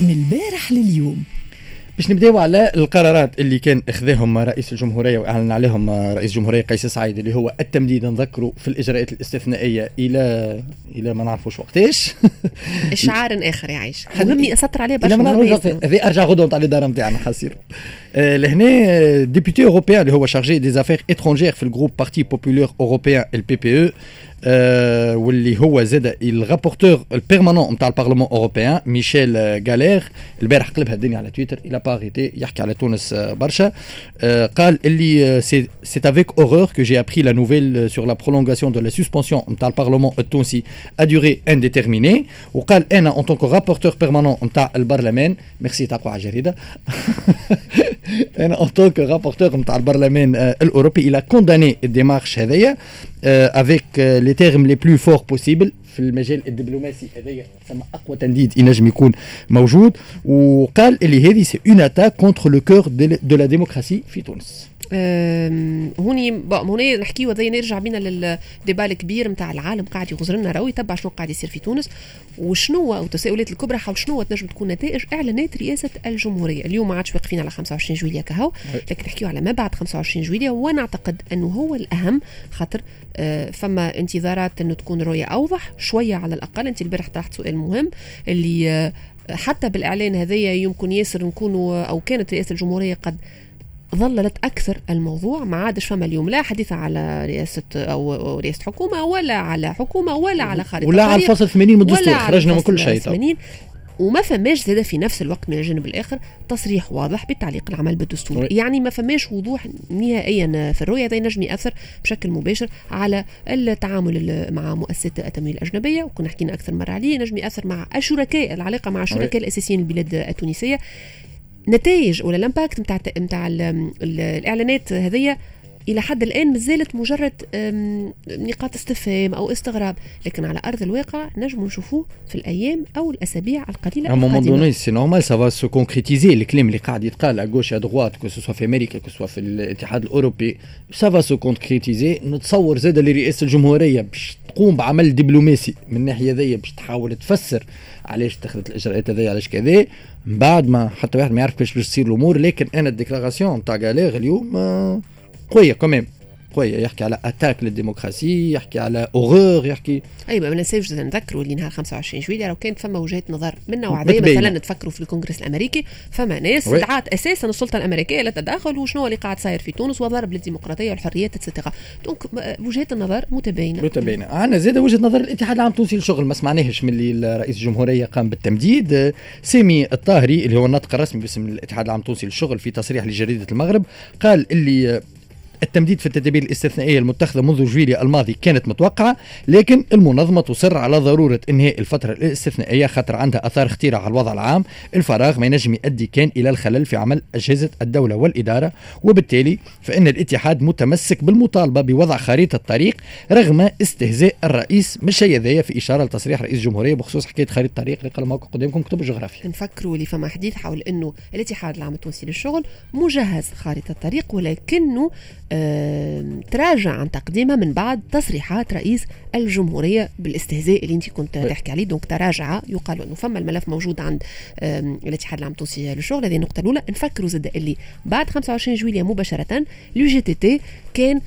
من البارح لليوم. باش نبداو على القرارات اللي كان اخذاهم رئيس الجمهورية وأعلن عليهم رئيس الجمهوريه قيس سعيد اللي هو التمديد نذكروا في الإجراءات الاستثنائية إلى إلى ما نعرفوش وقتاش. اشعار آخر يعيش. مهمني اسطر عليه برشا هذه أرجع غدوة نتاع الإدارة نتاعنا حصير لهنا député européen اللي هو chargé des affaires étrangères في ال groupe parti populaire européen ال PPE آه واللي هو زاد ال rapporteur ال permanent نتاع ال parlement européen ميشيل غالير البارح قلبها الدنيا على تويتر إلى باريتي يحكي على تونس آه برشا آه قال اللي c'est avec horreur que j'ai appris la nouvelle sur la prolongation de la suspension نتاع ال parlement التونسي à durée indéterminée وقال أنا en tant que rapporteur permanent نتاع البرلمان ميرسي تابعوا على الجريده أنا en tant que rapporteur نتاع البرلمان الأوروبي il a condamné ال démarche هذيا avec les termes les plus forts possibles في المجال الدبلوماسي هذايا ثم أقوى تنديد ينجم يكون موجود. وقال اللي هذه c'est une attaque contre le cœur de la démocratie في تونس. هوني هوني نحكي وذي نرجع بينا لل débat الكبير نتاع العالم قاعد يغزر لنا راهو يتبع شنو قاعد يصير في تونس؟ وشنو والتساؤلات الكبرى حول شنو تنجم تكون نتائج إعلانات رئاسة الجمهورية. اليوم ما عادش واقفين على 25 جويليا كهو لكن نحكيو على ما بعد 25 جويليا ونعتقد أنه هو الأهم خاطر آه، فما انتظارات أنه تكون رؤية أوضح شوية على الأقل. أنت البارح طرحت سؤال مهم اللي آه، حتى بالإعلان هذايا يمكن ياسر نكونوا أو كانت رئاسة الجمهورية قد ظللت أكثر الموضوع ما عادش فما اليوم لا حديث على رئاسة أو رئاسه حكومة ولا على حكومة ولا على خارطة ولا على الفصل 80 من الدستور خرجنا من كل شيء. 80 وما فماش زاد في نفس الوقت من الجانب الآخر تصريح واضح بتعليق العمل بالدستور. وي. يعني ما فماش وضوح نهائيا في الرؤية هذا ينجم يأثر بشكل مباشر على التعامل مع مؤسسات التمويل الأجنبية. وكنا حكينا أكثر مرة عليه ينجم يأثر مع الشركاء العلاقة مع الشركاء الأساسيين البلاد التونسية. نتائج ولا ال impact نتاع نتاع الإعلانات هذيا إلى حد الآن مازالت مجرد نقاط استفهام أو استغراب. لكن على أرض الواقع نجم نشوفوه في الأيام أو الأسابيع القليلة القادمة. دوني سي نورمال سافا سو كونكريتيزي الكلام اللي قاعد يتقال à gauche à droite que ce soit في أمريكا que ce soit في الاتحاد الاوروبي ça va se concrétiser نتصور زاد اللي رئاسه الجمهورية باش تقوم بعمل دبلوماسي من الناحية ذي باش تحاول تفسر علاش اتخذت الإجراءات هذيا علاش كذا. من بعد ما حتى واحد ما يعرف كيفاش باش تصير الأمور لكن أنا ال déclaration تاع غالير اليوم آه، قويه كمان قويه يحكي على attaque لل démocratie يحكي على horreur يحكي أيوه ما ننساوش نذكروا اللي نهار 25 جويليا لو كانت فما وجهات نظر من نوع مثلا تفكروا في الكونغرس الأمريكي فما ناس دعات أساسا السلطة الأمريكية للتداخل وشنو اللي قاعد صاير في تونس وضرب للديمقراطية والحريات et cetera donc وجهات النظر متباينة. متباينة. عندنا زاد وجهة نظر الاتحاد العام التونسي للشغل ما سمعناهش من اللي رئيس الجمهورية قام بالتمديد. سامي الطاهري اللي هو الناطق الرسمي باسم الاتحاد العام التونسي للشغل في تصريح لجريدة المغرب قال اللي التمديد في التدابير الاستثنائية المتخذة منذ جويليا الماضي كانت متوقعة لكن المنظمة تصر على ضرورة إنهاء الفترة الاستثنائية خاطر عندها أثار خطيرة على الوضع العام. الفراغ ما ينجم يؤدي كان إلى الخلل في عمل أجهزة الدولة والإدارة وبالتالي فإن الاتحاد متمسك بالمطالبة بوضع خريطة طريق رغم استهزاء الرئيس. الشيء هذايا في إشارة لتصريح رئيس الجمهورية بخصوص حكاية خريطة طريق اللي قال موقع قدامكم كتب الجغرافيا نفكروا اللي فما حديث حول أنه الاتحاد العام التونسي للشغل مجهز خريطة طريق ولكنه تراجع عن تقديمها من بعد تصريحات رئيس الجمهورية بالاستهزاء اللي انت كنت تحكي عليه. دونك تراجع يقال أنه فما الملف موجود عند الاتحاد العام التونسي للشغل. هذه النقطة الأولى. نفكروا زاد اللي بعد 25 جويلية مباشرة l'UGTT كان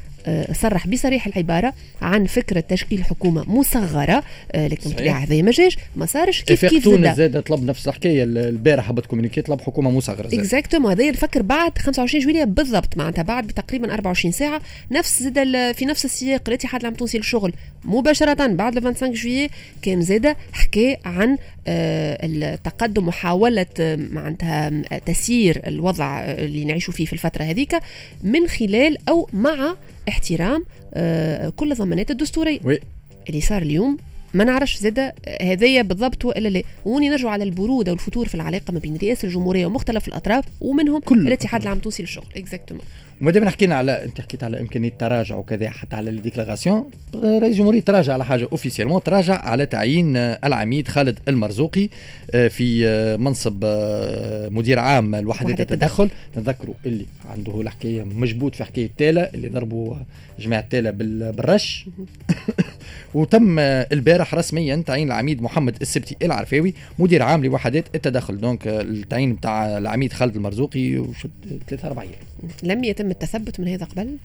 صرح بصريح العبارة عن فكرة تشكيل حكومة مصغرة آه، لكن طلع هذا ما جاش ما صارش كيف كيف تونس زاد طلب نفس الحكاية البارح هبط communiqué طلب حكومة مصغرة exactement هذا نفكر بعد 25 جويلية بالضبط معناتها بعد تقريبا 24 ساعة نفس زاد في نفس السياق الاتحاد العام التونسي للشغل مباشرة بعد 25 جويلية كان زاد حكى عن آه، التقدم محاولة معناتها تسيير الوضع اللي نعيشوا فيه في الفترة هذيك من خلال أو مع احترام آه، كل الضمانات الدستورية. oui. اللي صار اليوم ما نعرفش زاد هذايا بالضبط وإلا لا. وني نرجعوا على البرودة والفتور في العلاقة ما بين رئاسة الجمهورية ومختلف الأطراف ومنهم كل الاتحاد العام التونسي للشغل. exactement وما دام حكينا على أنت حكيت على إمكانية التراجع وكذا حتى على ال déclaration رئيس الجمهورية تراجع على حاجة officiellement تراجع على تعيين العميد خالد المرزوقي آه، في آه، منصب آه، مدير عام لوحدات التدخل. نذكروا اللي عنده الحكاية مجبوط في حكاية تالا اللي ضربوا جماعة تالا بالرش. وتم البارح رسميا تعيين العميد محمد السبتي العرفاوي مدير عام لوحدات التدخل. donc التعيين بتاع العميد خالد المرزوقي وشد ثلاثة أربع لم يتم التثبت من هذا قبل؟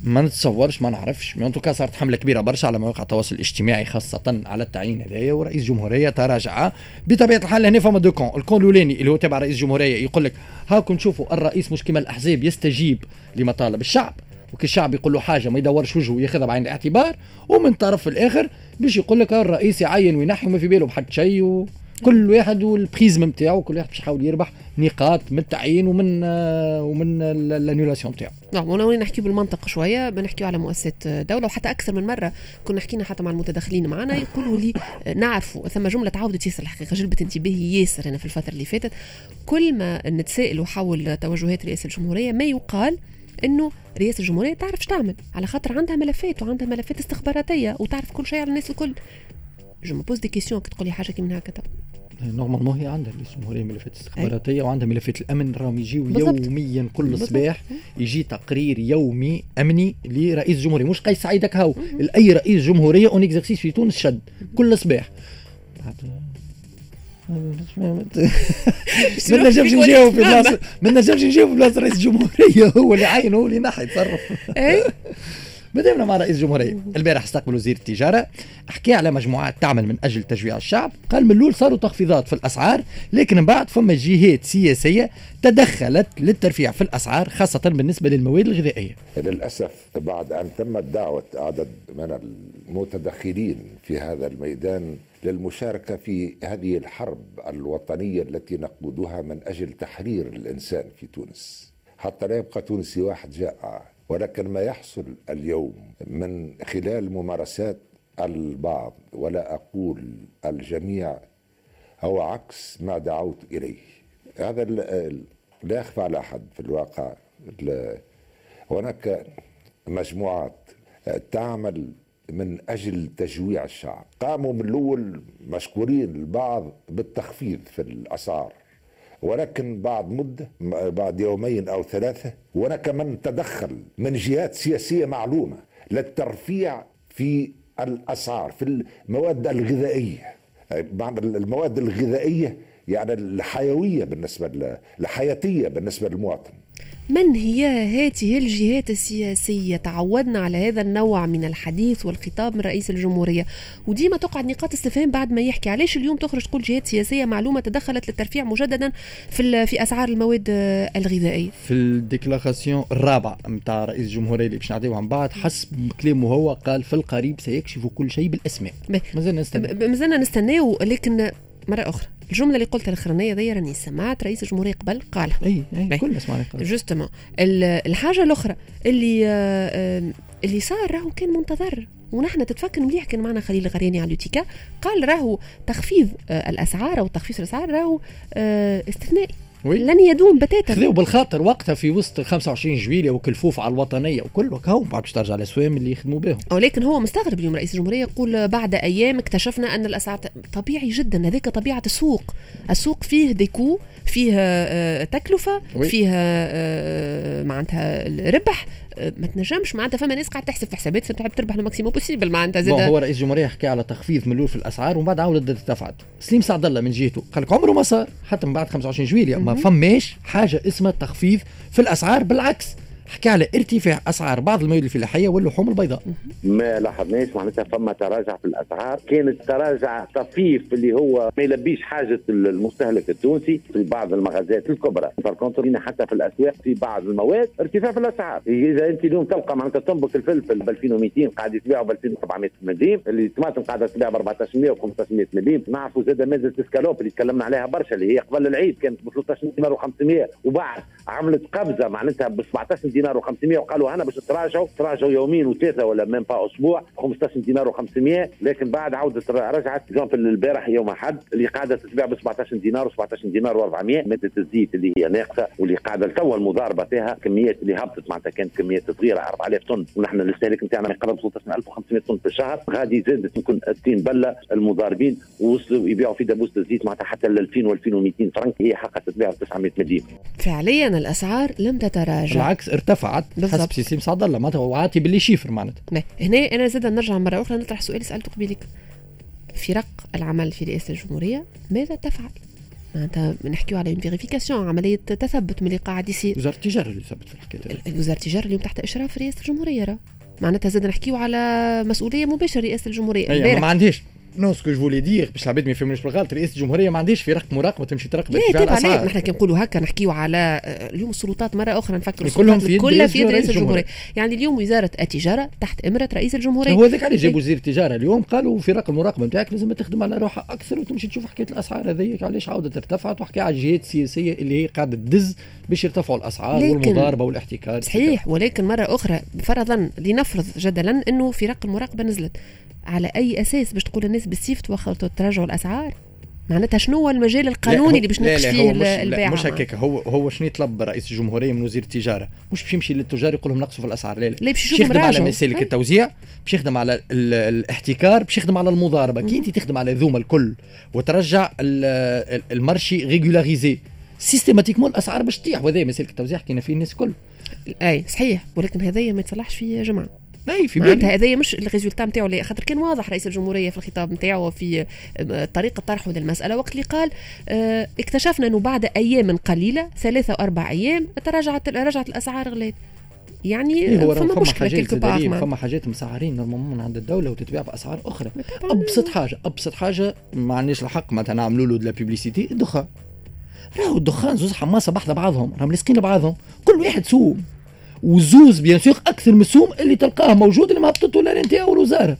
ما نتصورش ما نعرفش. mais en tout cas صارت حملة كبيرة برشا على مواقع التواصل الاجتماعي خاصة على التعيين هذايا. ورئيس جمهورية تراجع بطبيعة الحال هنا فما دو كون. الكون الأولاني اللي هو تابع رئيس جمهورية يقول لك هاكم نشوفوا الرئيس مش كما الأحزاب يستجيب لمطالب الشعب. وكي الشعب يقول له حاجة ما يدورش وجهه وياخذها بعين الاعتبار ومن طرف الآخر باش يقول لك الرئيس يعين وينحي وما في باله بحد شيء وكل واحد وال prisme نتاعو كل واحد باش يحاول يربح نقاط من التعيين ومن ومن الانيولاسيون نتاعو. نعم وأنا نحكي بالمنطق شوية بنحكي على مؤسسات دولة وحتى أكثر من مرة كنا حكينا حتى مع المتدخلين معنا يقولوا لي نعرفوا ثم جملة تعاودت ياسر الحقيقة جلبت انتباهي ياسر هنا في الفترة اللي فاتت كل ما نتسائلوا حول توجهات رئاسة الجمهورية ما يقال إنه رئاسه الجمهورية تعرف تعمل. على خاطر عندها ملفات وعندها ملفات استخباراتية وتعرف كل شيء على الناس الكل. je me pose des questions كي تقول لي حاجة كيما هكا normalement هي عندها الجمهورية ملفات استخباراتية وعندها ملفات الأمن راهم يجيو. يوميا كل. صباح يجي تقرير يومي أمني لرئيس الجمهورية. مش قيس سعيد هكا اي رئيس جمهورية en exercice في تونس شد. كل صباح ما نجمش نجاوب في بلاصه ما نجمش نجاوب في بلاصة رئيس الجمهورية. هو اللي عين هو اللي نحي يتصرف أي؟ مادامنا مع رئيس الجمهورية. البارح استقبل وزير التجارة حكى على مجموعات تعمل من أجل تشجيع الشعب. قال من الأول صاروا تخفيضات في الأسعار لكن من بعد فما جهات سياسية تدخلت للترفيع في الأسعار خاصة بالنسبة للمواد الغذائية. للأسف بعد أن تمت دعوة عدد من المتدخلين في هذا الميدان للمشاركة في هذه الحرب الوطنية التي نقودها من أجل تحرير الإنسان في تونس. حتى لا يبقى تونسي واحد جائع ولكن ما يحصل اليوم من خلال ممارسات البعض ولا أقول الجميع هو عكس ما دعوت إليه. هذا لا يخفى على أحد في الواقع. ال- هناك مجموعات تعمل من أجل تجويع الشعب. قاموا من الأول مشكورين البعض بالتخفيض في الأسعار ولكن بعد مدة بعد يومين أو ثلاثة هناك من تدخل من جهات سياسية معلومة للترفيع في الأسعار في المواد الغذائية. بعض المواد الغذائية يعني الحيوية بالنسبة الحياتية بالنسبة للمواطن. من هي هذه الجهات السياسية؟ تعودنا على هذا النوع من الحديث والخطاب من رئيس الجمهورية. وديما تقعد نقاط استفهام بعد ما يحكي. علاش اليوم تخرج تقول جهات سياسية معلومة تدخلت للترفيع مجددا في في أسعار المواد الغذائية؟ في ال déclaration الرابعه نتاع رئيس الجمهورية اللي باش نعطيوها من بعد حسب كلامه هو قال في القريب سيكشف كل شيء بالأسماء. باهي. مازلنا نستنى ب- مازلنا نستناو لكن مرة أخرى. الجملة اللي قلتها الأخرانية ذي راني سمعت رئيس الجمهورية قبل قالها. أي أي. كلنا سمعنا. justement الحاجة الأخرى اللي آه، آه، اللي صار راهو كان منتظر. ونحن تتفكر مليح كان معنا خليل الغرياني على لوتيكا قال راهو تخفيض آه، الأسعار أو تخفيض الأسعار راهو استثنائي. oui. لن يدوم بتاتا خذوا بالخاطر وقتها في وسط 25 جويلية وكلفوف على الوطنية وكل هاو بعد باش ترجع الاسوام اللي يخدموا بهم ولكن هو مستغرب اليوم رئيس الجمهورية يقول بعد أيام اكتشفنا أن الأسعار ت- طبيعي جدا هذيك طبيعة السوق السوق فيه des coûts فيه آه، تكلفة oui. فيه آه، معناتها الربح آه، ما تنجمش معناتها فما ناس قاعد تحسب في حسابات فتحب تربح ال maximum possible معناتها زاد هو رئيس الجمهورية حكى على تخفيض من الأول في الأسعار ومن بعد عاودت ارتفعت سليم سعد الله من جهته قال لك عمره ما صار حتى من بعد 25 جويلية. ما فماش حاجة اسمها تخفيض في الأسعار بالعكس. حكى على ارتفاع أسعار بعض المواد الفلاحية واللحوم البيضاء. ما لاحظناش معناتها فما تراجع في الأسعار. كان التراجع طفيف اللي هو ما يلبيش حاجة المستهلك التونسي في بعض المغازات الكبرى. par contre حتى في الأسواق في بعض المواد ارتفاع في الأسعار. إذا أنت اليوم تلقى معناتها تنبك الفلفل ب 2200 قاعد يتباعوا ب 2700 مليم الطماطم قاعدة تتباع ب 1400 و 1500 مليم. نعرفوا زاد مازال السكالوب اللي تكلمنا عليها برشا اللي هي قبل العيد كانت ب 13 دينار و500 وبعد عملت قفزه معناتها ب 17 دينار و500 وقالوا أنا باش تراجعوا تراجعوا يومين وثلاثة ولا même pas أسبوع 15 دينار و500 لكن بعد عودت رجعت exemple البارح يوم أحد اللي قاعدة تتباع ب 17 دينار و17 دينار و400 مادة الزيت اللي هي ناقصة واللي قاعدة توا المضاربة فيها كميات اللي هبطت معناتها كانت كميات صغيرة 4000 طن ونحن الاستهلاك نتاعنا يقرب 16500 طن في الشهر غادي زادت يمكن 60 بلة المضاربين ووصلوا يبيعوا في دبوس الزيت معناتها حتى ل 2000 و2200 فرنك هي حقها تتباع ب 900 مليم فعليا الأسعار لم تتراجع. بالعكس ارتفعت. حسب سليم سعد الله معناتها هو عاطي ب les chiffres معناتها. ما هنا أنا زاد نرجع مرة أخرى نطرح سؤال سالته قبيلك فرق العمل في رئاسة الجمهورية ماذا تفعل؟ معناتها نحكيو على vérification عملية تثبت من اللي قاعد يصير وزارة التجارة اللي ثبت في الحكاية هذه. وزارة التجارة اليوم تحت إشراف رئاسة الجمهورية راه. معناتها زاد نحكيو على مسؤولية مباشرة رئاسة الجمهورية. امبارح. ما عندهاش non ce que je voulais dire باش العباد ما يفهموش بالغلط. رئاسه الجمهورية ما عندهاش فرق مراقبة تمشي تراقب لا تابع عليه نحن كي نقولوا هكا نحكيو على آه، اليوم السلطات مرة أخرى نفكروا كلهم في يد كلها رئيس في يد رئيس. الجمهورية. يعني اليوم وزارة التجارة تحت إمرة رئيس الجمهورية. هو ذاك علاش إيه. جابوا وزير التجارة اليوم قالوا فرق المراقبه نتاعك لازم تخدم على روحها أكثر وتمشي تشوف حكاية الأسعار هذيك علاش عاودت ارتفعت وحكاية على الجهات السياسية اللي هي قاعدة تدز باش يرتفعوا الأسعار والمضاربة والاحتكار صحيح ولكن مرة أخرى فرضا لنفرض جدلا أنه فرق المراقبة نزلت. على أي أساس باش تقول الناس بالسيف توخر تراجعوا الأسعار معناتها شنو هو المجال القانوني اللي باش لا، فيه البيع مش هكاك. هو هو شنو يطلب رئيس الجمهورية من وزير التجارة؟ مش باش يمشي للتجار يقول لهم نقصوا في الأسعار. لا لا. باش يخدم على مسالك أي. التوزيع باش يخدم على ال- الاحتكار باش يخدم على المضاربة. كي انت تخدم على ذوما الكل وترجع ال- ال- ال marché régularisé systématiquement الأسعار باش تطيح. وهذا مسالك التوزيع حكينا فيه الناس الكل. أي صحيح. ولكن هذايا ما يتصلحش فيه يا جماعة. اي في معناتها هذايا مش ال résultat نتاعو اللي خاطر كان واضح رئيس الجمهورية في الخطاب نتاعو آه، طريقة طرحه للمسألة وقت اللي قال آه، اكتشفنا إنه بعد أيام قليلة ثلاثة وأربع أيام تراجعت رجعت الأسعار غلات يعني إيه هو فما مشكلة حاجات quelque part. فما حاجات مسعرين normalement من عند الدولة وتتباع بأسعار أخرى. أبسط حاجة أبسط حاجة ما عندناش الحق معناتها نعملوا له de la publicité الدخان. راهو الدخان زوز حماصة بحذا بعضهم راهم لاصقين لبعضهم. كل واحد سوم وزوز bien sûr أكثر من السوم اللي تلقاه موجود اللي مهبطته لا نتاعو الوزارة.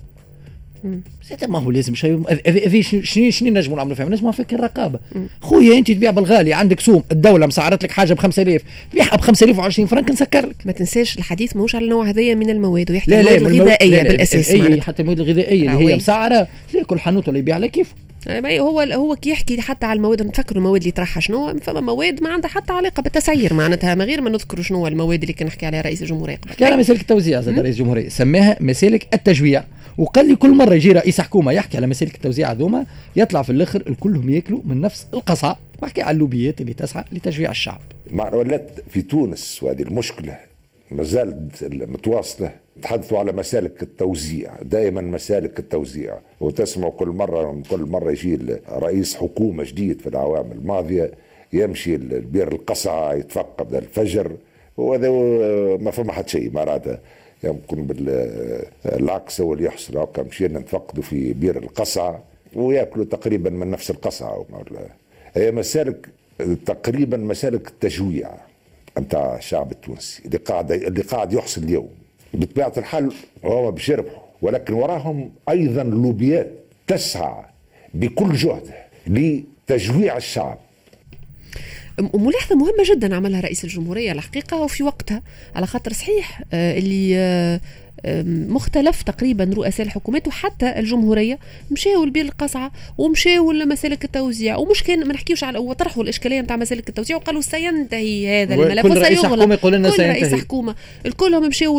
زاد ما هو لازم شيء. هذه شنو شنو نجموا نعملوا فيها؟ نجموا فكر الرقابة. خويا أنت تبيع بالغالي عندك سوم. الدولة مسعرت لك حاجة ب 5000 بيعها ب 5020 فرنك نسكر لك. ما تنساش الحديث ماهوش على النوع هذايا من المواد ويحكي لا لا المواد من المو- الغذائيه لا لا، بالأساس أي. حتى المواد الغذائية اللي. هي مسعرة كل حانوت اللي يبيع لك كيف؟ ما هو هو كي يحكي حتى على المواد نتفكروا المواد اللي يطرحها شنو. فما مواد ما عندها حتى علاقة بالتسعير معناتها من غير ما نذكروا شنو المواد اللي كان نحكي عليها رئيس الجمهورية قبل. كان مسالك التوزيع زاد رئيس الجمهورية. سماها مسالك التجويع وقال لي كل مرة يجي رئيس حكومه يحكي على مسالك التوزيع هذوما يطلع في الآخر الكلهم يأكلوا من نفس القصعه واحكي على اللوبيات اللي تسعى لتجويع الشعب. مع ولات في تونس وهذه المشكلة ما زالت متواصلة. تحدثوا على مسالك التوزيع دائما مسالك التوزيع. وتسمعوا كل مرة كل مرة يجي رئيس حكومة جديد في الأعوام الماضية يمشي البير القصعة يتفقد الفجر وهذا ما فما حد شيء معناتها يمكن بالعكس هو اللي يحصل. هكا مشينا نتفقدوا في بير القصعة ويأكلوا تقريبا من نفس القصعة. هي مسالك تقريبا مسالك التجويع نتاع الشعب التونسي. اللي قاعد اللي قاعد يحصل اليوم. بطبيعة الحال هو باش يربحوا. ولكن وراهم أيضا لوبيات تسعى بكل جهد لتجويع الشعب. ملاحظة مهمة جدا عملها رئيس الجمهورية الحقيقة وفي وقتها على خاطر صحيح آه، اللي آه، مختلف تقريبا رؤساء الحكومات وحتى الجمهورية مشاو لبير القصعة ومشاو لمسالك التوزيع. ومش كان ما نحكيوش على وطرحوا الإشكالية نتاع مسالك التوزيع وقالوا سينتهي هذا الملف كل رئيس. حكومة يقول لنا كل رئيس سينتهي. حكومة. الكلهم مشاو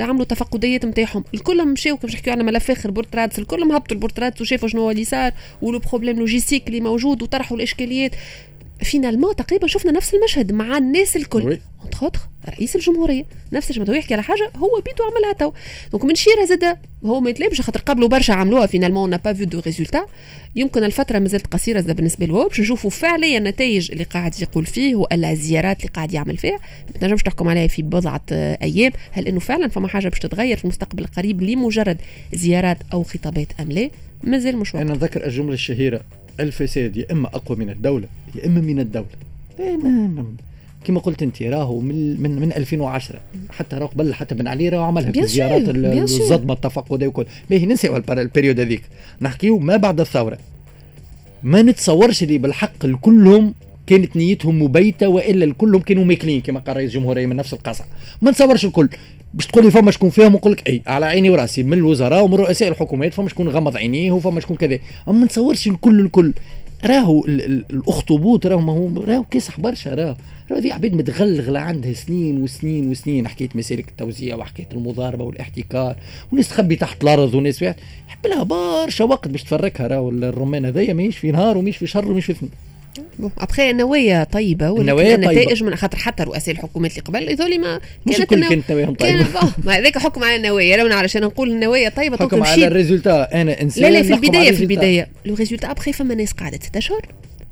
عملوا تفقديات نتاعهم. الكلهم مشاو كيف نحكيو على ملف آخر port رادس الكلهم هبطوا ل port رادس وشافوا شنو هو اللي صار و le problème logistique اللي موجود وطرحوا الإشكاليات. finalement تقريبا شفنا نفس المشهد مع الناس الكل. outre رئيس الجمهورية. نفس الشيء يحكي على حاجة هو بيدو عملها تو. donc من شيرة زاد هو ما يتلعبش خاطر قبلوا برشا عملوها finalement on n'a pas vu de résultats يمكن الفترة مازالت قصيرة زاد بالنسبة له. باش نشوفوا فعليا النتائج اللي قاعد يقول فيه ولا الزيارات اللي قاعد يعمل فيها. ما تنجمش تحكم عليها في بضعة أيام. هل إنه فعلا فما حاجة باش تتغير في المستقبل القريب لمجرد زيارات أو خطابات أم لا؟ مازال مش وقت أنا نذكر الجملة الشهيرة. الفساد يا إما أقوى من الدولة يا إما من الدولة. إيه ما- ما- كما قلت أنت راهو من من من 2010 حتى راهو قبل حتى بن علي راهو عملها في Bien الزيارات sûr, ال- bien sûr. الصدمه التفقديه وكل باهي ننساو البر- البريود هذيك. نحكيو ما بعد الثورة. ما نتصورش اللي بالحق الكلهم كانت نيتهم مبيتة وإلا الكلهم كانوا ماكلين كما قال رئيس الجمهوريه من نفس القصع ما نتصورش الكل. باش تقول لي فما شكون فيهم نقول لك اي على عيني وراسي من الوزراء ومن رؤساء الحكومات فما شكون غمض عينيه وفما شكون كذا. أما ما نتصورش الكل الكل. راهو ال- ال- الأخطبوط راهو ما هو راهو كاسح برشا راهو. راهو ذي عباد متغلغلة عندها سنين وسنين وسنين حكايه مسالك التوزيع وحكايه المضاربة والاحتكار وناس تخبي تحت الأرض وناس يحب لها برشا وقت باش تفركها راهو الرمان هذايا ماهيش في نهار وماهيش في شهر وماهيش في اثنين ابخي النوايا طيبة النوايا طيبة. النتائج من خاطر حتى رؤساء الحكومات اللي قبل هذول ما مش الكل كانت نواياهم طيبة. آه، ما هذاك حكم على النوايا لا علشان نقول النوايا طيبة حكم على ال résultat. أنا إنسان لا لا في البداية في. البداية. le résultat après فما ناس قعدت ست اشهر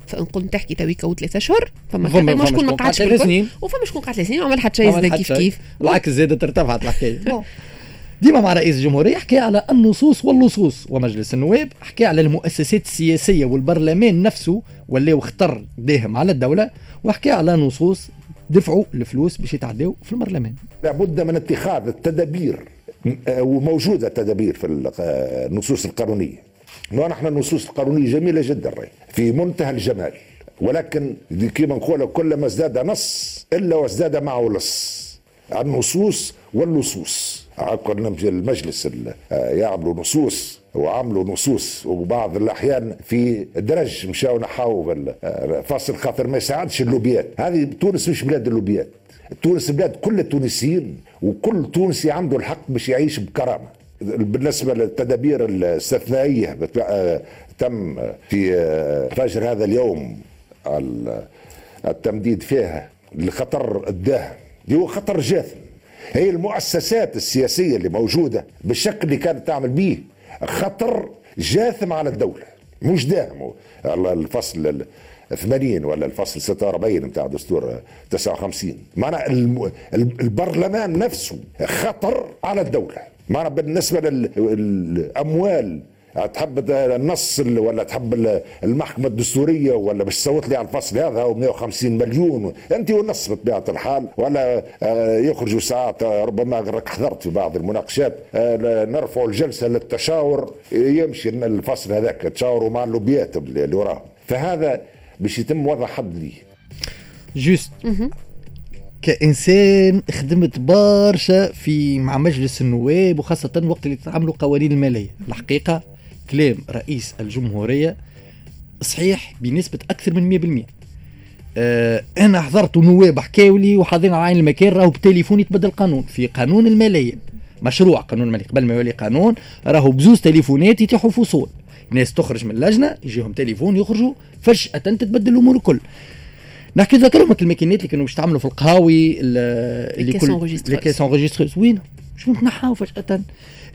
فنقول تحكي تويكا وثلاث اشهر فما فما- شكون ما قعدش ثلاث سنين. وفما شكون قعد ثلاث سنين وعمل حتى شيء زاد كيف. كيف. بالعكس زادت ارتفعت الحكاية ديما مع رئيس الجمهورية حكى على النصوص واللصوص ومجلس النواب حكى على المؤسسات السياسية والبرلمان نفسه ولاو اختر داهم على الدولة وحكى على نصوص دفعوا الفلوس باش يتعداو في البرلمان. لابد من اتخاذ التدابير آه، وموجودة تدابير في آه، النصوص القانونية. ونحن النصوص القانونية جميلة جدا في منتهى الجمال. ولكن كما نقول كلما ازداد نص إلا وازداد معه لص. النصوص واللصوص. كنا المجلس ال- يعملوا نصوص وعملوا نصوص وبعض الأحيان في درج مشاو نحاو فاصل خاطر ما يساعدش اللوبيات. هذه تونس مش بلاد اللوبيات. تونس بلاد كل التونسيين وكل تونسي عنده الحق باش يعيش بكرامة. بالنسبة للتدابير الاستثنائية تم في آه، فجر هذا اليوم ال- التمديد فيها لخطر الداهم هو خطر جاثم. هي المؤسسات السياسية اللي موجودة بالشكل اللي كانت تعمل به خطر جاثم على الدولة. مش داهم. الفصل ال 80 ولا الفصل 46 بتاع دستور 59 معنى البرلمان نفسه خطر على الدولة. معنى بالنسبة للاموال تحب النص ال- ولا تحب ال- المحكمة الدستورية ولا باش تصوت لي على الفصل هذا هو 150 مليون؟ أنت والنص بطبيعة الحال. ولا آه، يخرجوا ساعات آه، ربما غيرك حضرت في بعض المناقشات آه، نرفعوا الجلسة للتشاور يمشي الفصل هذاك تشاوروا مع اللوبيات اللي وراهم. فهذا باش يتم وضع حد ليه جوست كإنسان خدمت برشا في مع مجلس النواب وخاصة وقت اللي تعملوا قوانين المالية. الحقيقة كلام رئيس الجمهورية صحيح بنسبة أكثر من 100% آه أنا حضرت نواب حكاوا لي وحاضرين على عين المكان راهو بتليفون يتبدل قانون. في قانون المالية مشروع قانون المالية قبل ما يولي قانون راهو بزوز تليفونات يطيحوا فصول. ناس تخرج من اللجنة يجيهم تليفون يخرجوا. فجأة تتبدل الأمور الكل. نحكي ذكرهم الماكينات اللي كانوا باش تعملوا في القهاوي ال- اللي enregistreuses. les caisses enregistreuses وين شو تنحاو فجأة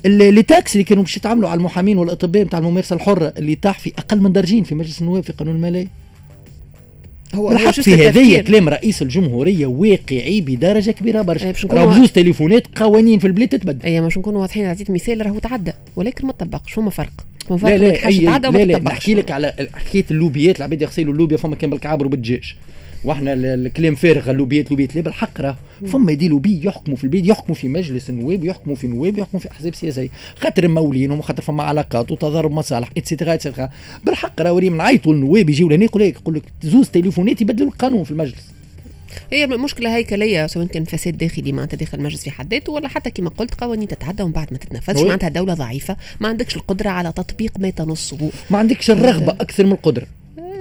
les taxes اللي كانوا باش يتعاملوا على المحامين والأطباء نتاع الممارسة الحره اللي طاح في أقل من درجين في مجلس النواب في قانون المالية. هو juste في هذه. كلام رئيس الجمهورية واقعي بدرجة كبيرة برشا. باش راهو بزوز تليفونات قوانين في البلاد تتبدل. أي مش نكونوا واضحين عطيت مثال راهو تعدى ولكن ما طبقش فما فرق. فما فرق لا لا لا لا تطبقش. نحكي لك على حكاية اللوبيات العباد يغسلوا اللوبيا فما كان بالكعابر وبالدجاج. وإحنا ال- الكلام فارغ اللوبيات لوبيات لا بالحق راه. فما des lobbies يحكموا في البلاد يحكموا في مجلس النواب يحكموا في نواب يحكموا في أحزاب سياسية. خاطر ممولينهم وخاطر فما علاقات وتضارب مصالح et cetera et cetera بالحق راه وري من عيطوا النواب يجيو لهنا يقول لك يقول لك زوز تليفونات يبدلوا القانون في المجلس. هي مشكلة هيكليه سواء كان فساد داخلي معناتها داخل المجلس في حد ذاته ولا حتى كما قلت قوانين تتعدى ومن بعد ما تتنفذش. معناتها دولة ضعيفة ما عندكش القدرة على تطبيق ما تنصه. ما عندكش الرغبة أكثر من القدرة.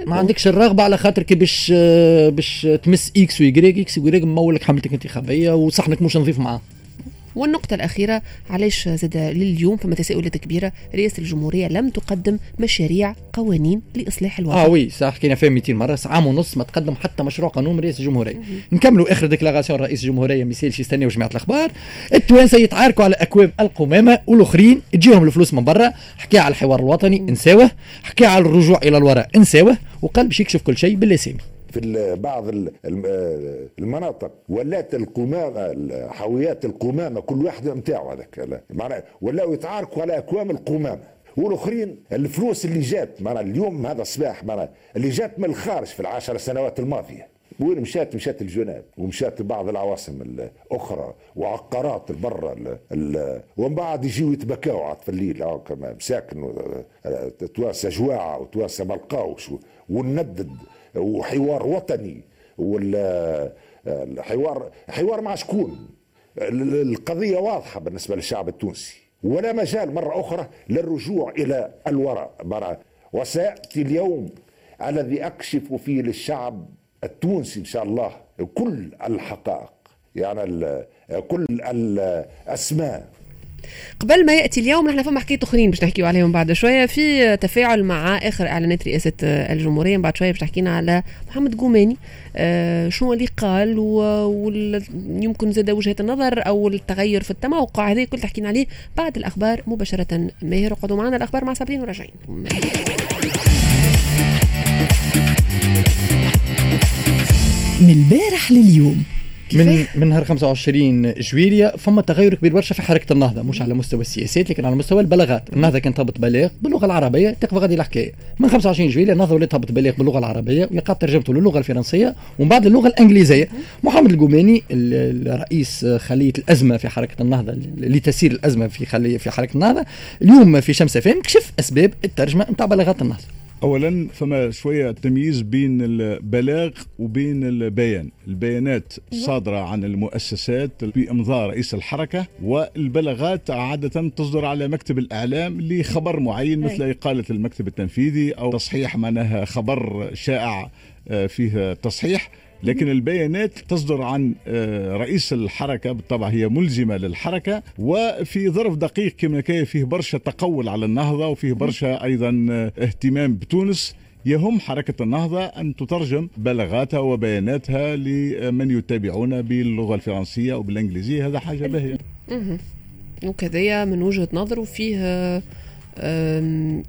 ما عندكش الرغبة على خاطر كي باش باش تمس X ويجريك X ويجريك مولك حملتك انتخابية وصحنك مش نظيف معاه. والنقطة الأخيرة علاش زاد لليوم فما تساؤلات كبيرة. رئاسة الجمهورية لم تقدم مشاريع قوانين لإصلاح الوضع آه وي صح حكينا فيها 200 مرة عام ونص ما تقدم حتى مشروع قانون رئيس الجمهورية. نكملوا آخر déclaration رئيس الجمهورية ما يسالش يستناو جماعة الأخبار. التوانسه يتعاركوا على اكوام القمامة والأخرين تجيهم الفلوس من برا حكى على الحوار الوطني نساوه حكى على الرجوع إلى الوراء نساوه وقال باش يكشف كل شيء بالاسامي في بعض آه، المناطق. ولات القمامة ال- حاويات القمامة كل واحد نتاعو هذاك. معناها ولاو يتعاركوا على أكوام القمامة. والآخرين الفلوس اللي جات معناها اليوم هذا الصباح معناها اللي جات من الخارج في العشر سنوات الماضية. وين مشات؟ مشات الجناب ومشات بعض العواصم الأخرى وعقارات برا ومن بعد يجيو يتبكاو عاد في الليل. كما مساكن آه، تواسى جواعة وتواسى ما لقاوش و- ونندد. وحوار وطني ولا الحوار حوار مع شكون؟ ال- القضية واضحة بالنسبة للشعب التونسي ولا مجال مرة أخرى للرجوع إلى الوراء. مرة وسيأتي اليوم الذي أكشف فيه للشعب التونسي إن شاء الله كل الحقائق يعني كل الأسماء. قبل ما يأتي اليوم نحن فما حكايه أخرين باش نحكيو عليهم بعد شوية. في تفاعل مع آخر إعلانات رئاسة الجمهورية بعد شوية باش تحكينا على محمد قوماني آه شنو اللي قال ويمكن زاد وجهة النظر أو التغير في التموقع هذا كل تحكينا عليه بعد الأخبار مباشرة. ماهر اقعدوا معنا الأخبار مع صابرين وراجعين. من البارح لليوم من من نهار 25 جويليا فما تغير كبير برشا في حركة النهضة مش على مستوى السياسات لكن على مستوى البلاغات. النهضة كانت تهبط بلاغ باللغة العربية تقف غادي الحكاية من 25 جويليا النهضه ولات تهبط بلاغ باللغة العربية ويقع ترجمته للغة الفرنسية ومن بعد للغة الإنجليزية. محمد القوماني الرئيس خلية الأزمة في حركة النهضة لتسير الأزمة في خليه في حركة النهضة اليوم في شمس فهم كشف أسباب الترجمة نتاع بلاغات النهضة. اولا فما شوية تمييز بين البلاغ وبين البيان. البيانات صادرة عن المؤسسات بامضاء رئيس الحركة والبلاغات عادة تصدر على مكتب الإعلام لخبر معين مثل إقالة المكتب التنفيذي أو تصحيح معناها خبر شائع آه، فيه تصحيح. لكن البيانات تصدر عن آه، رئيس الحركة بالطبع هي ملزمة للحركة وفي ظرف دقيق كما كان فيه برشا تقول على النهضة وفيه برشا أيضا آه، اهتمام بتونس. يهم حركة النهضة أن تترجم بلاغاتها وبياناتها لمن يتابعون باللغة الفرنسية أو بالإنجليزية. هذا حاجة باهية. وكذا من وجهة نظره فيه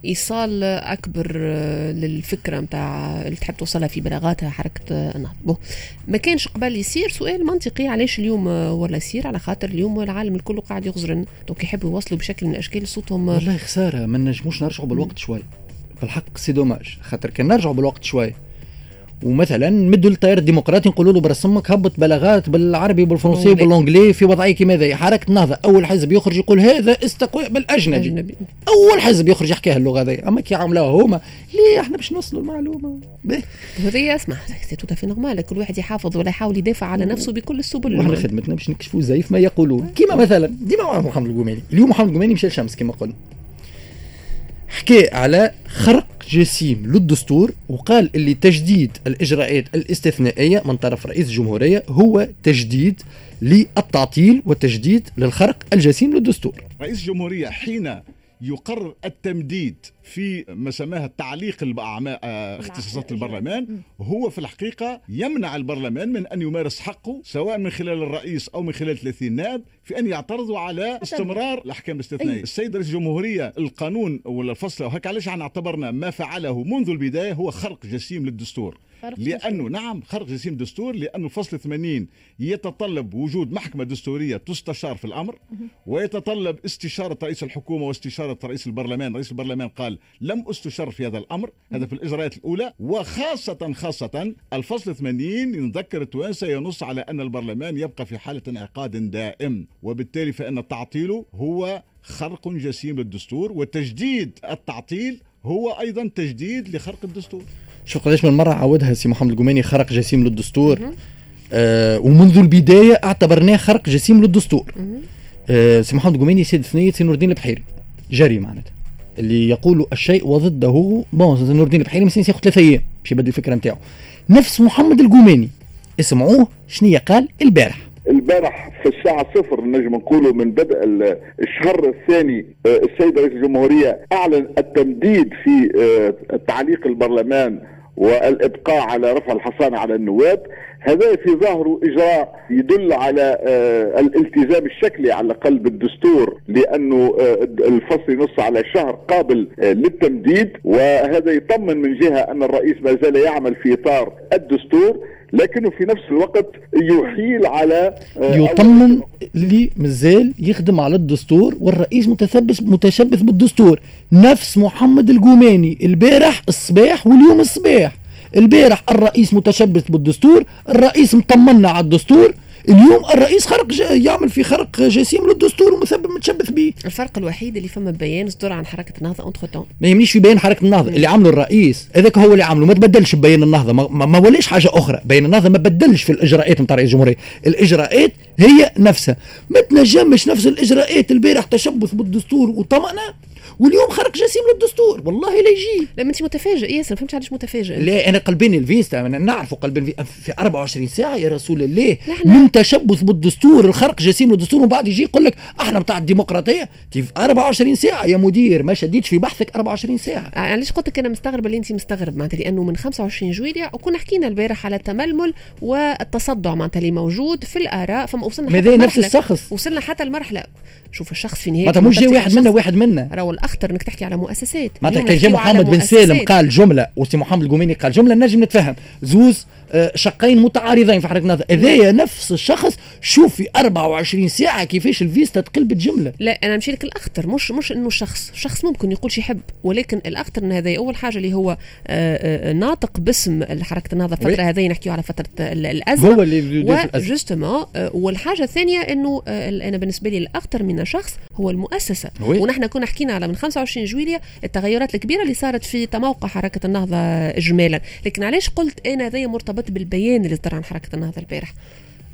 إيصال أكبر آه، للفكرة نتاع اللي تحب توصلها في بلاغاتها حركة النهضه ما كانش قبل يصير سؤال منطقي علاش اليوم آه، ولا يصير على خاطر اليوم العالم الكل قاعد يغزرن. دونك يحبوا يوصلوا بشكل من الاشكال صوتهم. آه، والله خسارة ما نجموش نرجعوا بالوقت شوي. بالحق c'est dommage. خاطر كان نرجعوا بالوقت شوي. ومثلا نمدوا للتيار الديمقراطي نقولوا له برسمك هبط بلاغات بالعربي وبالفرنسي وبالانجليزي في وضعيه كما هذه حركة النهضه أول حزب يخرج يقول هذا استقواء بالأجنبي. أجنبي. أول حزب يخرج يحكيها اللغة هذه. أما كي عملوها هما ليه إحنا باش نوصلوا المعلومة؟ هذه اسمع c'est tout à fait normal كل واحد يحافظ ولا يحاول يدافع على نفسه بكل السبل. إحنا خدمتنا باش نكشفوا زيف ما يقولون. كما مثلا ديما محمد القوماني اليوم محمد القوماني مشى الشمس كما قلنا. حكى على خرق جسيم للدستور وقال اللي تجديد الإجراءات الاستثنائية من طرف رئيس الجمهورية هو تجديد للتعطيل وتجديد للخرق الجسيم للدستور. رئيس الجمهورية حين يقرر التمديد في ما سماها التعليق آه، اختصاصات البرلمان. هو في الحقيقة يمنع البرلمان من أن يمارس حقه سواء من خلال الرئيس أو من خلال 30 نائب في أن يعترضوا على استمرار الأحكام الاستثنائية. السيد رئيس الجمهورية القانون ولا الفصل وهيك علاش إحنا اعتبرنا ما فعله منذ البداية هو خرق جسيم للدستور. لأنه نعم خرق جسيم الدستور لأنه فصل 80 يتطلب وجود محكمة دستورية تستشار في الأمر ويتطلب استشارة رئيس الحكومة واستشارة رئيس البرلمان. رئيس البرلمان قال لم استشر في هذا الأمر. هذا في الإجراءات الأولى. وخاصه خاصة الفصل 80 يذكر التوانسه ينص على أن البرلمان يبقى في حالة انعقاد دائم وبالتالي فإن تعطيله هو خرق جسيم للدستور وتجديد التعطيل هو أيضا تجديد لخرق الدستور. شوف قداش من مرة عودها سي محمد القماني خرق جسيم للدستور. آه ومنذ البداية اعتبرناه خرق جسيم للدستور. آه سي محمد القماني سيد ثنيه سي نور الدين البحيري جري معناتها. اللي يقول الشيء وضده bon نور الدين البحيري مسكين ياخذ ثلاث أيام باش يبدل الفكرة نتاعو. نفس محمد القماني. اسمعوه شنو قال البارح. البارح في الساعة صفر نجم نقولوا من بدء الشهر الثاني آه، السيد رئيس الجمهورية أعلن التمديد في آه، تعليق البرلمان والإبقاء على رفع الحصانة على النواب. هذا في ظاهره إجراء يدل على آه الالتزام الشكلي على الاقل بالدستور لأنه الفصل ينص على شهر قابل للتمديد. وهذا يطمن من جهة أن الرئيس ما زال يعمل في إطار الدستور. لكنه في نفس الوقت يحيل على آه، يطمن اللي مازال يخدم على الدستور والرئيس متثبت متشبث بالدستور. نفس محمد القوماني البارح الصباح واليوم الصباح. البارح الرئيس متشبث بالدستور الرئيس مطمنا على الدستور اليوم الرئيس خرق يعمل في خرق جسيم للدستور ومثبت متشبث به. الفرق الوحيد اللي فما بيان صدر عن حركة النهضة entre ما يهمنيش في بيان حركة النهضة اللي عمله الرئيس هذاك هو اللي عمله ما تبدلش بيان النهضة ما, ما, ما ولاش حاجة أخرى. بيان النهضة ما بدلش في الإجراءات نتاع رئيس الجمهورية. الإجراءات هي نفسها. ما تنجمش نفس الإجراءات البارح تشبث بالدستور وطمأنة. واليوم خرق جسيم للدستور. والله لا يجي. لا انت متفاجئ. ياسر ما فهمتش علاش متفاجئ. لا أنا قلبين الفيستا أنا نعرفوا قلبين في 24 ساعة يا رسول الله. من تشبث بالدستور لخرق جسيم للدستور ومن بعد يجي يقول لك أحنا بتاع الديمقراطية. في 24 ساعة يا مدير ما شديتش في بحثك 24 ساعة. علاش قلت لك أنا مستغرب اللي انت مستغرب؟ معناتها لأنه من 25 جويليا وكنا حكينا البارح على التململ والتصدع معناتها اللي موجود في الآراء فما وصلنا حتى نفس الشخص؟ وصلنا حتى المرحلة. شوف الشخص في نهايه معناتها مش واحد منا واحد منا. راهو الاخطر إنك تحكي على مؤسسات معناتها كان محمد بن سالم. قال جملة وسي محمد القوميني قال جملة نجم نتفهم زوز شقين متعارضين في حركة نظر هذايا نفس الشخص شوف في 24 ساعة كيفاش الفيستا تقلبت جمله لا أنا نمشي لك الأخطر مش مش إنه الشخص الشخص ممكن يقول شي يحب ولكن الأخطر إن هذا أول حاجة اللي هو آه، آه، ناطق باسم حركه النهضه. الفترة هذه نحكيو على فترة ال- الأزمة هو اللي الأزمة. وجوستومون والحاجة الثانية إنه آه، أنا بالنسبة لي الأخطر من شخص هو المؤسسة وي. ونحن كنا حكينا على من 25 جويليا التغيرات الكبيرة اللي صارت في تموقع حركة النهضه اجمالا لكن علاش قلت أنا هذا مرتبط بالبيان اللي صدر عن حركة النهضة البارح.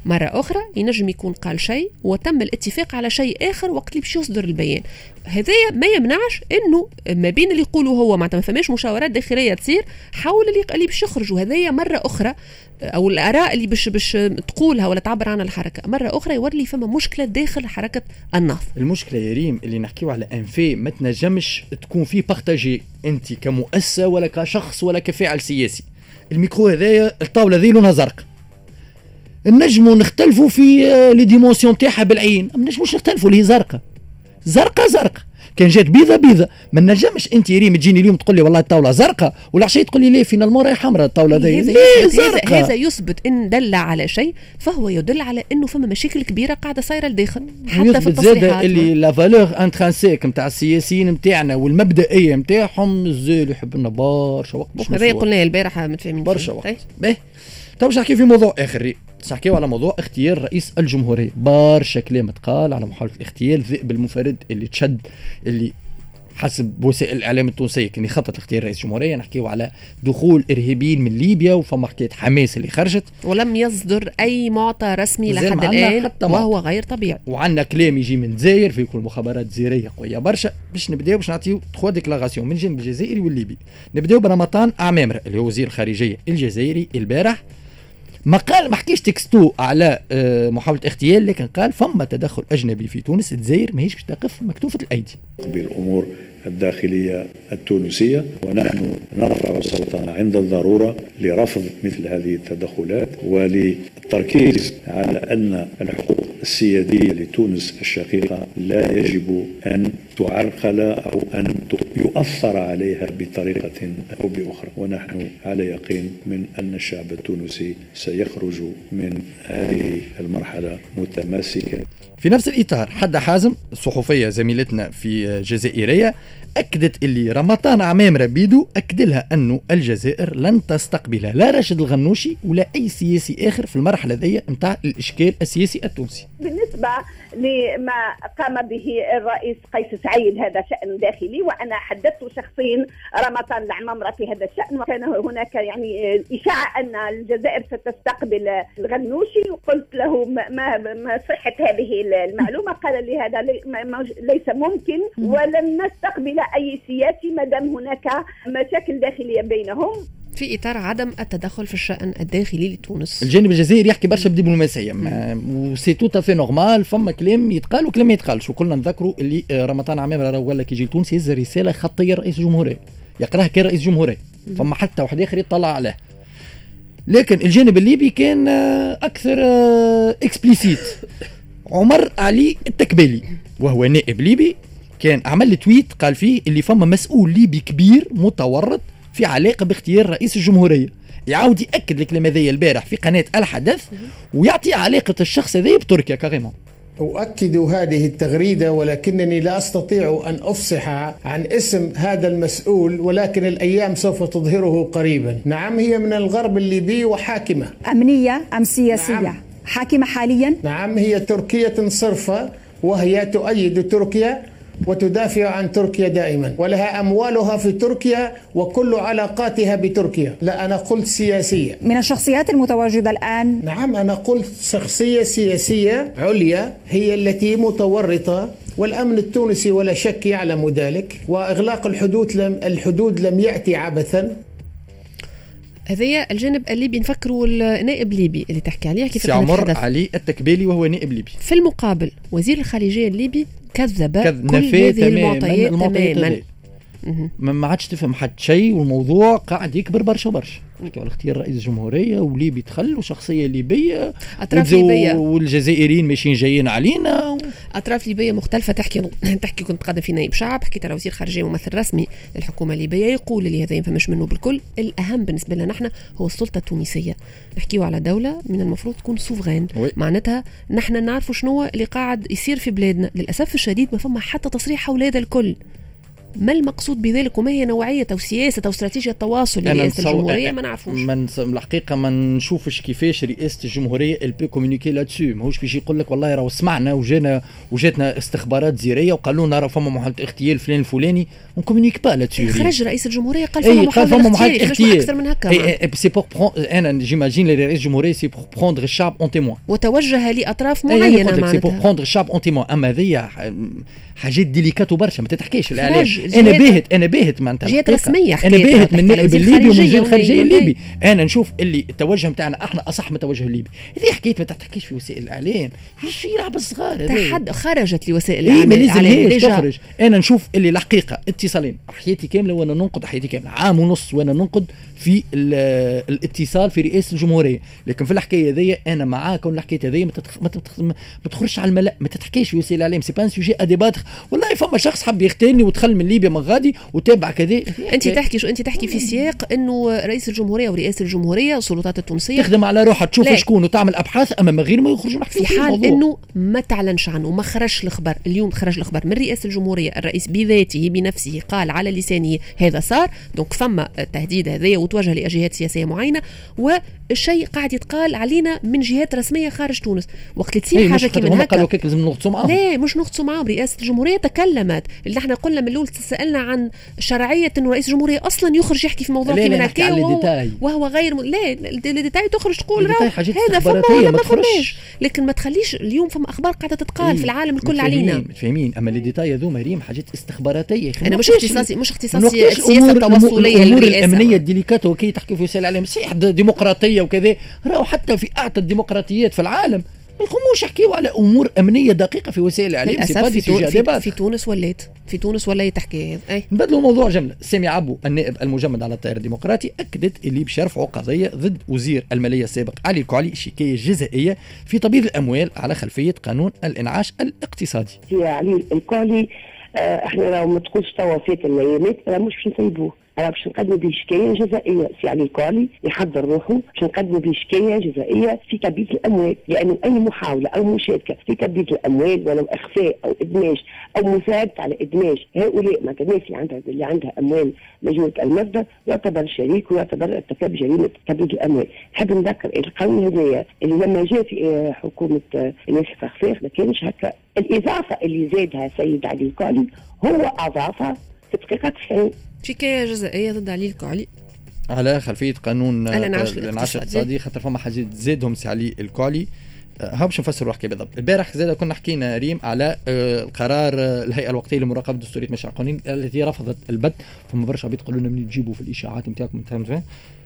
مرة أخرى ينجم يكون قال شيء وتم الاتفاق على شيء آخر وقت اللي باش يصدر البيان. هذايا ما يمنعش إنه ما بين اللي يقولوا هو معناتها ما فماش مشاورات داخلية تصير حول اللي باش يخرجوا. هذايا مرة أخرى أو الآراء اللي باش باش تقولها ولا تعبر عنها الحركة مرة أخرى يولي فما مشكلة داخل حركة النهضة. المشكلة يا ريم اللي نحكيو على ان في ما تنجمش تكون فيه partagé أنت كمؤسسة ولا كشخص ولا كفاعل سياسي. الميكرو هذايا الطاولة ذي لونها زرق. نجموا نختلفوا في آه، les dimensions تاعها بالعين. ما نجموش نختلفوا اللي هي زرقاء زرقاء زرقاء كان جات بيضة بيضة ما نجمش أنت ريم تجيني اليوم تقول لي والله الطاولة زرقاء والعشيه تقول لي ليه finalement راهي حمراء الطاولة هذا ليه يثبت- هذا- هذا يثبت إن دل على شيء فهو يدل على إنه فما مشاكل كبيرة قاعدة صايرة لداخل حتى في التصريحات اللي la valeur intrinsèque نتاع السياسيين نتاعنا والمبدئية نتاعهم الزوز يحب لنا برشا وقت هذا. قلنا البارح متفاهمين برشا. وقت. باهي تو باش نحكي في موضوع آخر ري. باش نحكيو على موضوع اغتيال رئيس الجمهورية. برشا كلام تقال على محاولة اغتيال الذئب المنفرد اللي تشد اللي حسب وسائل الإعلام التونسية كان يخطط لاغتيال رئيس الجمهوريه نحكيو على دخول إرهابيين من ليبيا وفما حكايه حماس اللي خرجت. ولم يصدر أي معطى رسمي لحد الآن حتى. وهو غير طبيعي. وعندنا كلام يجي من الجزائر في كل مخابرات جزائريه قوية برشا. باش نبداو باش نعطيو trois déclarations من الجانب الجزائري والليبي. نبداو برمضان عمامره اللي هو وزير الخارجية الجزائري البارح. ما قال ما حكيش texto على آه، محاولة اغتيال لكن قال فما تدخل أجنبي في تونس الجزائر ماهيش باش تقف مكتوفة الأيدي. بالأمور الداخلية التونسية ونحن نرفع صوتنا عند الضرورة لرفض مثل هذه التدخلات وللتركيز على أن الحقوق السيادية لتونس الشقيقة لا يجب أن تعرقل أو أن يؤثر عليها بطريقة أو بأخرى. ونحن على يقين من أن الشعب التونسي سيخرج من هذه المرحلة متماسكا. في نفس الإطار حدا حازم صحفية زميلتنا في جزائريه أكدت اللي رمضان عمامره بيدو اكد لها انه الجزائر لن تستقبل لا راشد الغنوشي ولا أي سياسي آخر في المرحلة ذي نتاع الإشكال السياسي التونسي. بالنسبة لما قام به الرئيس قيس سعيد هذا شأن داخلي وأنا حدثت شخصيا رمضان العمامرة في هذا الشأن وكان هناك يعني إشاعة أن الجزائر ستستقبل الغنوشي وقلت له ما, ما, صحة هذه المعلومة؟ قال لي هذا ليس ممكن ولن نستقبل أي سياسي ما دام هناك مشاكل داخلية بينهم. في إطار عدم التدخل في الشأن الداخلي لتونس. الجانب الجزائري يحكي برشا بدبلوماسية. ما- و c'est tout à fait normal فما كلام يتقال وكلام ما يتقالش. وكلنا نذكروا اللي آه، رمضان عمامره راه ولا كي يجي لتونس يهز رسالة خطيه رئيس الجمهورية. يقراها كان رئيس جمهوريه فما حتى واحد آخر يطلع عليه. لكن الجانب الليبي كان آه، أكثر explicite عمر علي التكبالي وهو نائب ليبي كان عمل tweet قال فيه اللي فما مسؤول ليبي كبير متورط في علاقة باغتيال رئيس الجمهورية. يعاود يأكد الكلام هذايا البارح في قناة الحدث ويعطي علاقة الشخص هذايا بتركيا carrément أؤكد هذه التغريدة ولكنني لا أستطيع أن أفصح عن اسم هذا المسؤول ولكن الأيام سوف تظهره قريبا. نعم هي من الغرب الليبي وحاكمة. أمنية أم سياسية؟ نعم. حاكمة حاليا؟ نعم هي تركية صرفة وهي تؤيد تركيا وتدافع عن تركيا دائما. ولها أموالها في تركيا وكل علاقاتها بتركيا. لا أنا قلت سياسية. من الشخصيات المتواجدة الآن؟ نعم أنا قلت شخصية سياسية عليا هي التي متورطة والأمن التونسي ولا شك يعلم ذلك وإغلاق الحدود لم الحدود لم يأتي عبثا. هذايا الجانب الليبي. نفكروا النائب الليبي اللي تحكي عليه كيف سي عمر علي التكبيلي وهو نائب ليبي. في المقابل وزير الخارجيه الليبي كذب كذ كل هذه تماما المعطيات تماما. ما عادش تفهم حد شيء والموضوع قاعد يكبر برشا برشا نحكي على اختيار رئيس الجمهورية وليبي دخل وشخصية ليبية أطراف والجو- ليبية. والجزائريين ماشيين جايين علينا. و... أطراف ليبية مختلفة. تحكي تحكي كنت قادم في نائب شعب. حكيت على وزير خارجية ممثل رسمي للحكومة الليبية. يقول اللي هذا ينفهمش منه بالكل الأهم بالنسبة لنا نحن هو السلطة التونسية. نحكيو على دولة من المفروض تكون souveraine. معناتها نحن نعرفوا شنو اللي قاعد يصير في بلادنا. للأسف الشديد ما فما حتى تصريح حول هذا الكل. ما المقصود بذلك وما هي نوعية أو سياسة أو استراتيجية التواصل لرئاسة نتصور- الجمهورية؟ ما نعرفوش. ما نص- الحقيقة ما نشوفش كيفاش رئاسة الجمهورية elle peut communiquer là-dessus ماهوش باش يقول لك والله راهو سمعنا وجانا وجاتنا استخبارات جزائرية وقالوا لنا راه فما محاولة اغتيال فلان الفلاني. on communique pas là-dessus خرج رئيس الجمهورية قال اي فما محاولة اغتيال أكثر من هكا. c'est pour أنا j'imagine رئيس الجمهورية c'est pour prendre الشعب en témoin وتوجه لأطراف معينة معينه c'est pour prendre الشعب en témoin أما هذيا ح- حاجات délicates برشا ما تتحكيش. الاعلام أنا باهت أنا باهت معناتها. جهات. رسمية أنا باهت من النائب الليبي ومن وزير الخارجيه الليبي أنا نشوف اللي التوجه نتاعنا إحنا أصح من التوجه الليبي. هذه حكاية ما تحكيش في وسائل الإعلام. شو يلعب الصغار هذا تحد خرجت لوسائل ما الاعلام هيك déjà. تخرج. أنا نشوف اللي الحقيقة اتصالين. حياتي كاملة وأنا ننقد حياتي كاملة. عام ونص وأنا ننقد في ال- الاتصال في رئاسة الجمهورية. لكن في الحكاية هذيا أنا معاك الحكاية هذيا ما. ما. ما تخرجش على الملأ. ما تتحكيش في وسائل الإعلام. c'est pas sujet à débattre والله فما شخص حب يغتالني ودخل من ليبيا من غادي وتابع كذا أنت تحكي شو أنت تحكي في سياق إنه رئيس الجمهورية ورئاسه الجمهورية والسلطات التونسية تخدم على روحها تشوف. شكون وتعمل أبحاث أما من غير ما يخرجوا نحكي في حال. إنه ما تعلنش عنه وما خرجش الخبر اليوم خرج الخبر من رئاسه الجمهورية الرئيس بذاته بنفسه قال على لسانه هذا صار donc فما التهديد هذايا وتوجه لجهات سياسية معينة والشيء قاعد يتقال علينا من جهات رسمية خارج تونس وقت اللي إيه، تصير مش حاجة كيما هكا قالوا لازم نغطسوا معاهم لا مش نغطسوا معاهم رئاسة الجمهوريه تكلمت اللي إحنا قلنا من الأول تسالنا عن شرعية إنه رئيس الجمهورية أصلا يخرج يحكي في موضوع على وهو, الديتاي. وهو غير م... لا الديتاي تخرج تقول الديتاي حاجات هذا فما ولا ما. فماش لكن ما تخليش اليوم فما أخبار قاعدة تتقال في العالم الكل علينا متفاهمين أما les détails هذوما ريم حاجات استخباراتية. أنا مش اختصاصي مش اختصاصي السياسة التواصليه الأمور. الأمنية ال délicates وكي تحكي في وسائل الإعلام صحيح ديمقراطية وكذا راهو حتى في أعتى الديمقراطيات في العالم ما يقوموش يحكيوا على أمور أمنية دقيقة في وسائل الإعلام في, في. في تونس ولات في تونس ولا تحكي. أي. نبدلوا الموضوع جمله سامي عبو النائب المجمد على التيار الديمقراطي أكدت اللي باش يرفعوا قضيه ضد وزير المالية السابق علي الكعلي شكاية جزائية في تبييض الأموال على خلفية قانون الإنعاش الاقتصادي. علي الكولي آه، إحنا لو ما تقولش توا فات الأيامات مش باش نسيبوه راه باش نقدموا به شكاية جزائية. سي علي الكولي يحضر روحه باش نقدموا به شكاية جزائية في تبييض الأموال. لأنه أي محاولة أو مشاركة في تبييض الأموال ولو إخفاء أو إدماج أو مساعده على إدماج هؤلاء معناتها الناس اللي عندها اللي عندها أموال مجهولة المصدر يعتبر شريك ويعتبر ارتكاب جريمة تبييض الأموال. نحب نذكر القانون هذايا اللي لما جاء في آه، حكومة آه، الناس الفخفاخ ما كانش هكا. الإضافة اللي زادها سيد علي الكولي هو اضافها في دقيقه 90 شكايه جزائية ضد علي الكعلي. على خلفية قانون آه، الانعاش الانعاش الاقتصادي. خاطر فما حاجات زادهم سي علي الكعلي. آه، ها باش نفسروا الحكاية بالضبط؟ البارح زاد كنا حكينا ريم على آه، القرار آه، الهيئة الوقتية لمراقبة دستورية مشاريع القانون التي رفضت البت فما برشا عباد يقولوا لنا منين تجيبوا في الإشاعات نتاعكم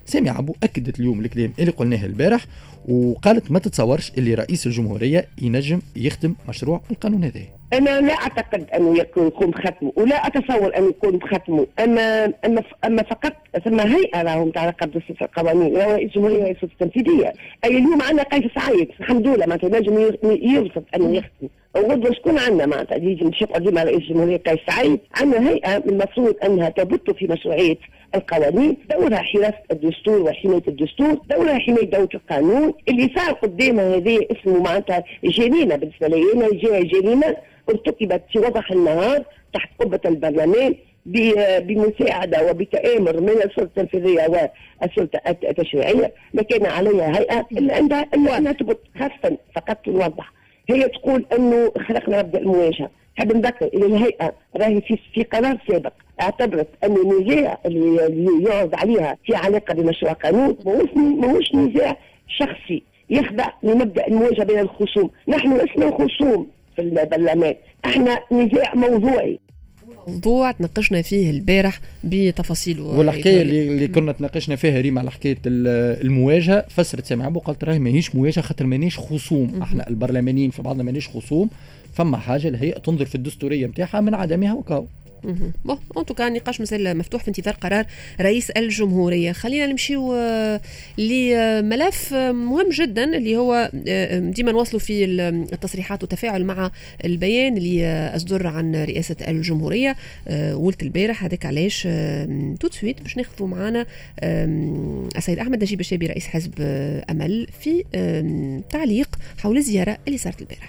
سامي عبو أكدت اليوم الكلام اللي قلناه البارح وقالت ما تتصورش اللي رئيس الجمهورية ينجم يختم مشروع القانون هذا. أنا لا أعتقد انه يكون بختمه ولا أتصور انه يكون بختمه. أما أما أما فقط ثم هيئة راهم تاع رقابه القوانين رئيس الجمهورية رئيس التنفيذية. أي اليوم عندنا قيس سعيد الحمد لله معناتها نجم يرفض انه يختم وغدوه شكون عندنا معناتها. يجي مش يقعد ديما رئيس الجمهورية قيس سعيد. عندنا هيئة من المفروض أنها تبت في مشروعية القوانين. دورها حراسة الدستور وحماية الدستور. دورها حماية دولة القانون. اللي صار قدامها هذه اسمه معناتها جريمه بالنسبة لي أنا. جاء جريمه ارتكبت في وضح النهار تحت قبة البرلمان ب- بمساعدة وبتآمر من السلطة التنفيذية والسلطة الت- التشريعية. ما كان عليها عندها إلا انها تبط خاصة فقط نوضح هي تقول أنه خلقنا مبدا المواجهة. نحب نذكر ان الهيئة. راهي في في قرار سابق. اعتبرت أن النزاع اللي يعرض عليها في علاقة بمشروع قانون ماهوش نزاع شخصي. يخضع لمبدأ المواجهة بين الخصوم، نحن لسنا خصوم في البرلمان. إحنا نزاع موضوعي. موضوع تناقشنا فيه البارح بتفاصيله والحكاية اللي, اللي كنا تناقشنا فيها ريما على حكاية المواجهة فسرت سامع ابو قالت راهي ماهيش مواجهة خاطر مانيش خصوم. إحنا البرلمانيين في بعضنا مانيش خصوم فما حاجة الهيئه تنظر في الدستورية نتاعها من عدمها وكاو. bon en tout cas نقاش مازال مفتوح في انتظار قرار رئيس الجمهورية. خلينا نمشيو آه، لملف آه، مهم جدا اللي هو آه، ديما نواصلوا في التصريحات والتفاعل مع البيان اللي أصدر عن رئاسة الجمهورية قلت البارح. هذاك علاش tout de suite باش ناخذوا معنا السيد أحمد نجيب الشابي رئيس حزب أمل في تعليق حول الزيارة اللي صارت البارح.